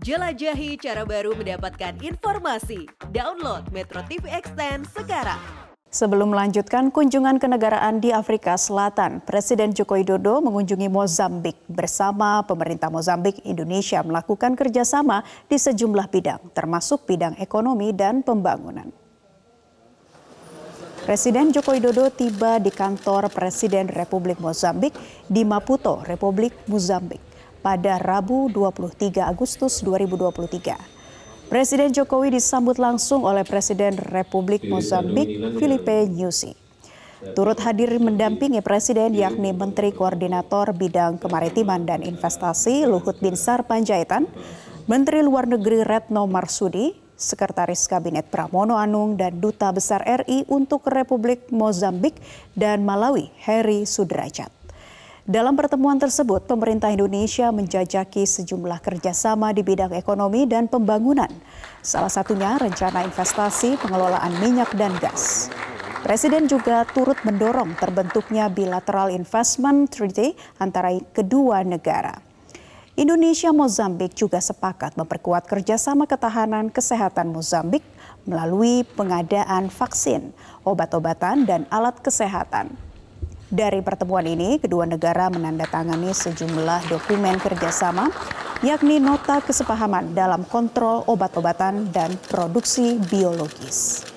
Jelajahi cara baru mendapatkan informasi. Download Metro TV Extend sekarang. Sebelum melanjutkan kunjungan kenegaraan di Afrika Selatan, Presiden Joko Widodo mengunjungi Mozambik. Bersama pemerintah Mozambik, Indonesia melakukan kerjasama di sejumlah bidang, termasuk bidang ekonomi dan pembangunan. Presiden Joko Widodo tiba di kantor Presiden Republik Mozambik di Maputo, Republik Mozambik pada Rabu 23 Agustus 2023. Presiden Jokowi disambut langsung oleh Presiden Republik Mozambik Filipe Nyusi. Turut hadir mendampingi Presiden yakni Menteri Koordinator Bidang Kemaritiman dan Investasi Luhut Binsar Panjaitan, Menteri Luar Negeri Retno Marsudi, Sekretaris Kabinet Pramono Anung dan Duta Besar RI untuk Republik Mozambik dan Malawi Heri Sudrajat. Dalam pertemuan tersebut, pemerintah Indonesia menjajaki sejumlah kerjasama di bidang ekonomi dan pembangunan. Salah satunya rencana investasi pengelolaan minyak dan gas. Presiden juga turut mendorong terbentuknya bilateral investment treaty antara kedua negara. Indonesia Mozambik juga sepakat memperkuat kerjasama ketahanan kesehatan Mozambik melalui pengadaan vaksin, obat-obatan, dan alat kesehatan. Dari pertemuan ini, kedua negara menandatangani sejumlah dokumen kerjasama, yakni nota kesepahaman dalam kontrol obat-obatan dan produksi biologis.